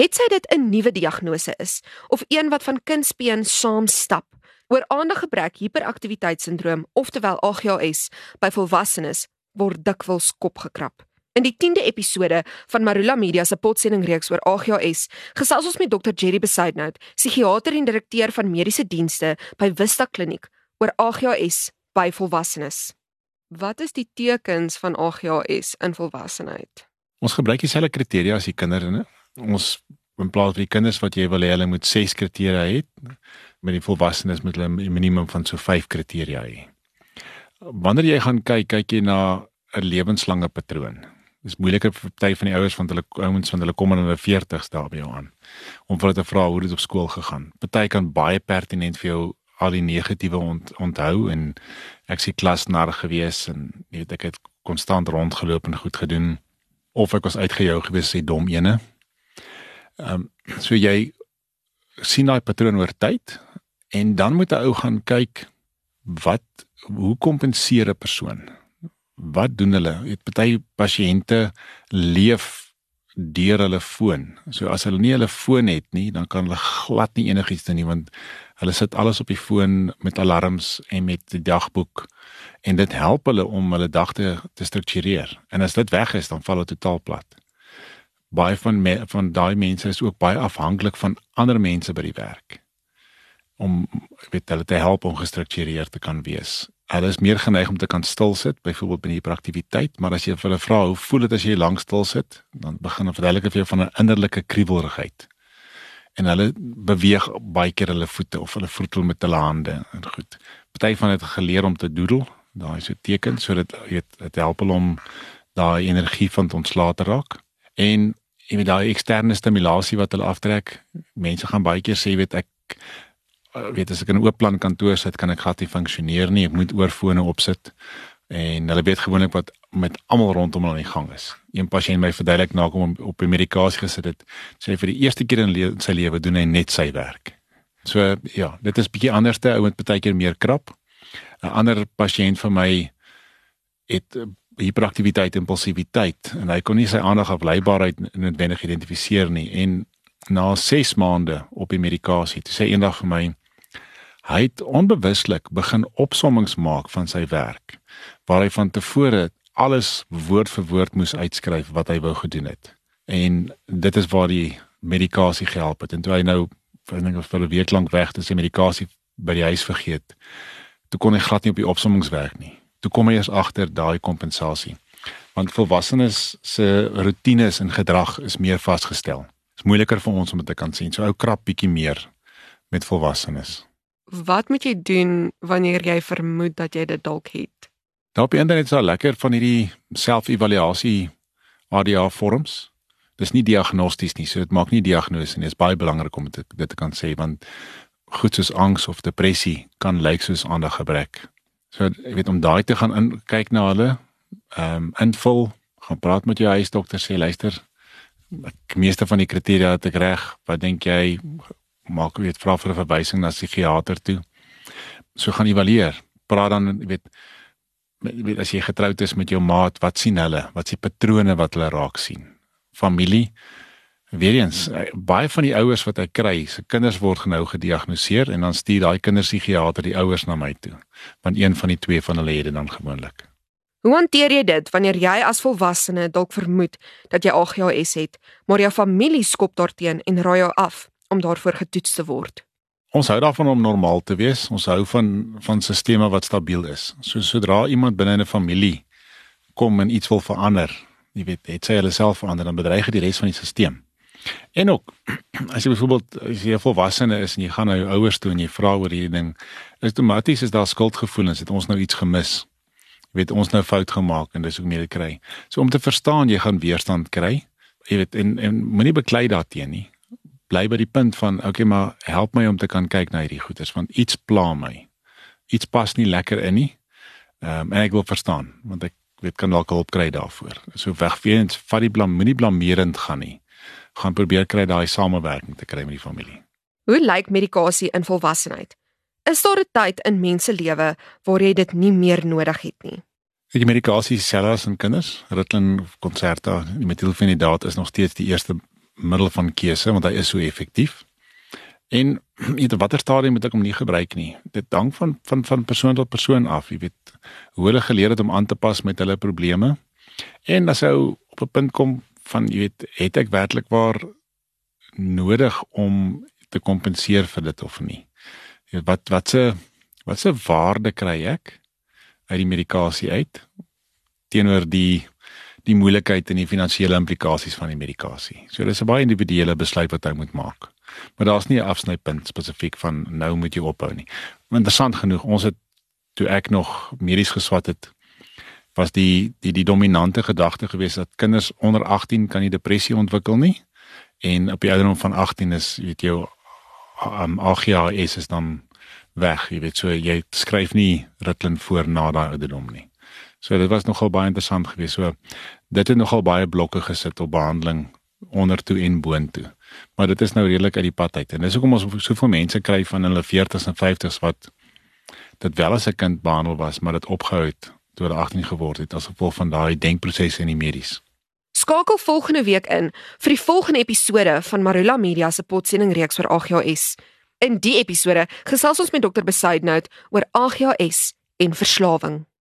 Het sy dit 'n nuwe diagnose is of een wat van kindsbeen saam stap? Oor aandaggebrek hiperaktiwiteitssindroom, oftewel AGHS, by volwassenes word dikwels kop gekrap. In die 10de episode van Marula Media se potsending reeks oor AGHS, gesels ons met Dr Jerry Besaidnout, psigiater en direkteur van mediese dienste by Vista Kliniek oor AGHS by volwassenes. Wat is die tekens van AGHS in volwassenheid? Ons gebruik dieselfde kriteria as die kinders. Ons in plaas vir die kinders wat jy wil hê hulle moet 6 kriteria hê, met die volwassenes moet hulle 'n minimum van so 5 kriteria hê. Wanneer jy gaan kyk, kyk jy na 'n lewenslange patroon. Dis moeiliker vir party van die ouers van hulle ouens van hulle kom in hulle 40s daarby aan om vir hulle te vra hoe dit op skool gegaan. Party kan baie pertinent vir jou al die negatiewe ont, onthou en ek sien klasnar gewees en jy weet ek het konstant rondgeloop en goed gedoen of ek was uitgejou gewees sê dom ene. Ehm um, so jy sien daai patroon oor tyd en dan moet 'n ou gaan kyk wat hoe kompenseer 'n persoon? wat doen hulle? Het party pasiënte leef deur hulle foon. So as hulle nie hulle foon het nie, dan kan hulle glad nie enigiets doen nie want hulle sit alles op die foon met alarms en met die dagboek en dit help hulle om hulle dag te, te struktureer. En as dit weg is, dan val dit totaal plat. Baie van me, van daai mense is ook baie afhanklik van ander mense by die werk om weet hulle te help om gestruktureerd te kan wees hulle is meer geneig om te kan stil sit, byvoorbeeld by die hiperaktiwiteit, maar as jy hulle vra hoe voel dit as jy lank stil sit, dan begin hulle verduidelik vir jou van 'n innerlike kriebelrigheid. En hulle beweeg baie keer hulle voete of hulle vroetel met hulle hande en goed. Party van het geleer om te doodle, daai 'n teken sodat dit dit help hulle om daai energie van ontslae te raak. En jy weet daai eksterne stimulasie wat hulle aftrek, mense gaan baie keer sê weet ek uh, weet as ek in 'n oop plan kantoor sit, kan ek glad nie funksioneer nie. Ek moet oorfone opsit. En hulle weet gewoonlik wat met almal rondom hulle aan die gang is. Een pasiënt my verduidelik na kom op die medikasie gesit het, sê vir die eerste keer in le sy lewe doen hy net sy werk. So ja, dit is bietjie anderste ou met baie keer meer krap. 'n Ander pasiënt vir my het uh, hiperaktiwiteit en impulsiwiteit en hy kon nie sy aandag afleibaarheid noodwendig identifiseer nie en na 6 maande op die medikasie, toe sê eendag vir my Hy het onbewuslik begin opsommings maak van sy werk waar hy van tevore alles woord vir woord moes uitskryf wat hy wou gedoen het. En dit is waar die medikasie gehelp het. En toe hy nou vir 'n week lank weg is, sy medikasie by die huis vergeet. Toe kon hy glad nie op die opsommings werk nie. Toe kom hy eers agter daai kompensasie. Want volwassenes se rotines en gedrag is meer vasgestel. Dit is moeiliker vir ons om dit te kan sien. So ou krap bietjie meer met volwassenes. Wat moet jy doen wanneer jy vermoed dat jy dit dalk het? Daar op die internet is daar lekker van hierdie selfevaluasie ADA vorms. Dis nie diagnosties nie, so dit maak nie diagnose nie. Dit is baie belangrik om dit dit te kan sê want goed soos angs of depressie kan lyk soos aandaggebrek. So ek weet om daai te gaan in kyk na hulle, ehm um, invul, gaan praat met jou huisdokter sê luister, ek meeste van die kriteria het ek reg. Wat dink jy maak weet vra vir 'n verwysing na psigiater toe. So gaan evalueer. Praat dan weet weet as jy getroud is met jou maat, wat sien hulle? Wat is die patrone wat hulle raak sien? Familie. Weerens baie van die ouers wat ek kry, se kinders word genou gediagnoseer en dan stuur daai kinderpsigiater die ouers na my toe. Want een van die twee van hulle het dit dan gewoonlik. Hoe hanteer jy dit wanneer jy as volwassene dalk vermoed dat jy AGHS het, maar jou familie skop daarteen en raai jou af? om daarvoor getoets te word. Ons hou daarvan om normaal te wees. Ons hou van van stelsels wat stabiel is. So sodra iemand binne 'n familie kom en iets wil verander, jy weet, het sy hulle self verander dan bedreig dit die res van die stelsel. En ook as jy byvoorbeeld as jy 'n volwassene is en jy gaan na jou ouers toe en jy vra oor hierdie ding, outomaties is daar skuldgevoelens, het ons nou iets gemis. Jy weet, ons nou fout gemaak en dis hoe mense kry. So om te verstaan jy gaan weerstand kry. Jy weet en en moenie beklei daarteen nie bly by die punt van okay maar help my om te kan kyk na hierdie goeders want iets pla my. Iets pas nie lekker in nie. Ehm um, en ek wil verstaan want ek weet kan dalk hulp kry daarvoor. So wegweens vat die blame moenie blameerend gaan nie. Gaan probeer kry daai samewerking te kry met die familie. Hoe lyk medikasie in volwassenheid? Is daar 'n tyd in mense lewe waar jy dit nie meer nodig het nie? Die medikasie selfs in kinders, Ritalin, Concerta, die methylfenidaat is nog steeds die eerste middel van keuse want hy is so effektief. En weet watter stadium moet ek hom nie gebruik nie. Dit hang van van van persoon tot persoon af, jy weet hoe hulle geleer het om aan te pas met hulle probleme. En as hy op 'n punt kom van jy weet het ek werklik waar nodig om te kompenseer vir dit of nie. Jy weet wat wat se wat se waarde kry ek uit die medikasie uit teenoor die die moeilikheid en die finansiële implikasies van die medikasie. So dis 'n baie individuele besluit wat hy moet maak. Maar daar's nie 'n afsnypunt spesifiek van nou moet jy ophou nie. Interessant genoeg, ons het toe ek nog medies geswat het, was die die die dominante gedagte geweest dat kinders onder 18 kan nie depressie ontwikkel nie en op die ouderdom van 18 is weet jy um, AGHS is dan weg, jy weet so jy skryf nie Ritalin voor na daai ouderdom nie. So dit was nogal baie interessant geweest. So dit het nogal baie blokke gesit op behandeling onder toe en boontoe. Maar dit is nou redelik uit die pad uit. En dis hoekom ons soveel mense kry van hulle 40s en 50s wat dit wel as 'n kind behandel was, maar dit opgehou het toe hulle 18 geword het as gevolg van daai denkprosesse in die medies. Skakel volgende week in vir die volgende episode van Marula Media se potsending reeks oor AGHS. In die episode gesels ons met dokter Besaidnout oor AGHS en verslawing.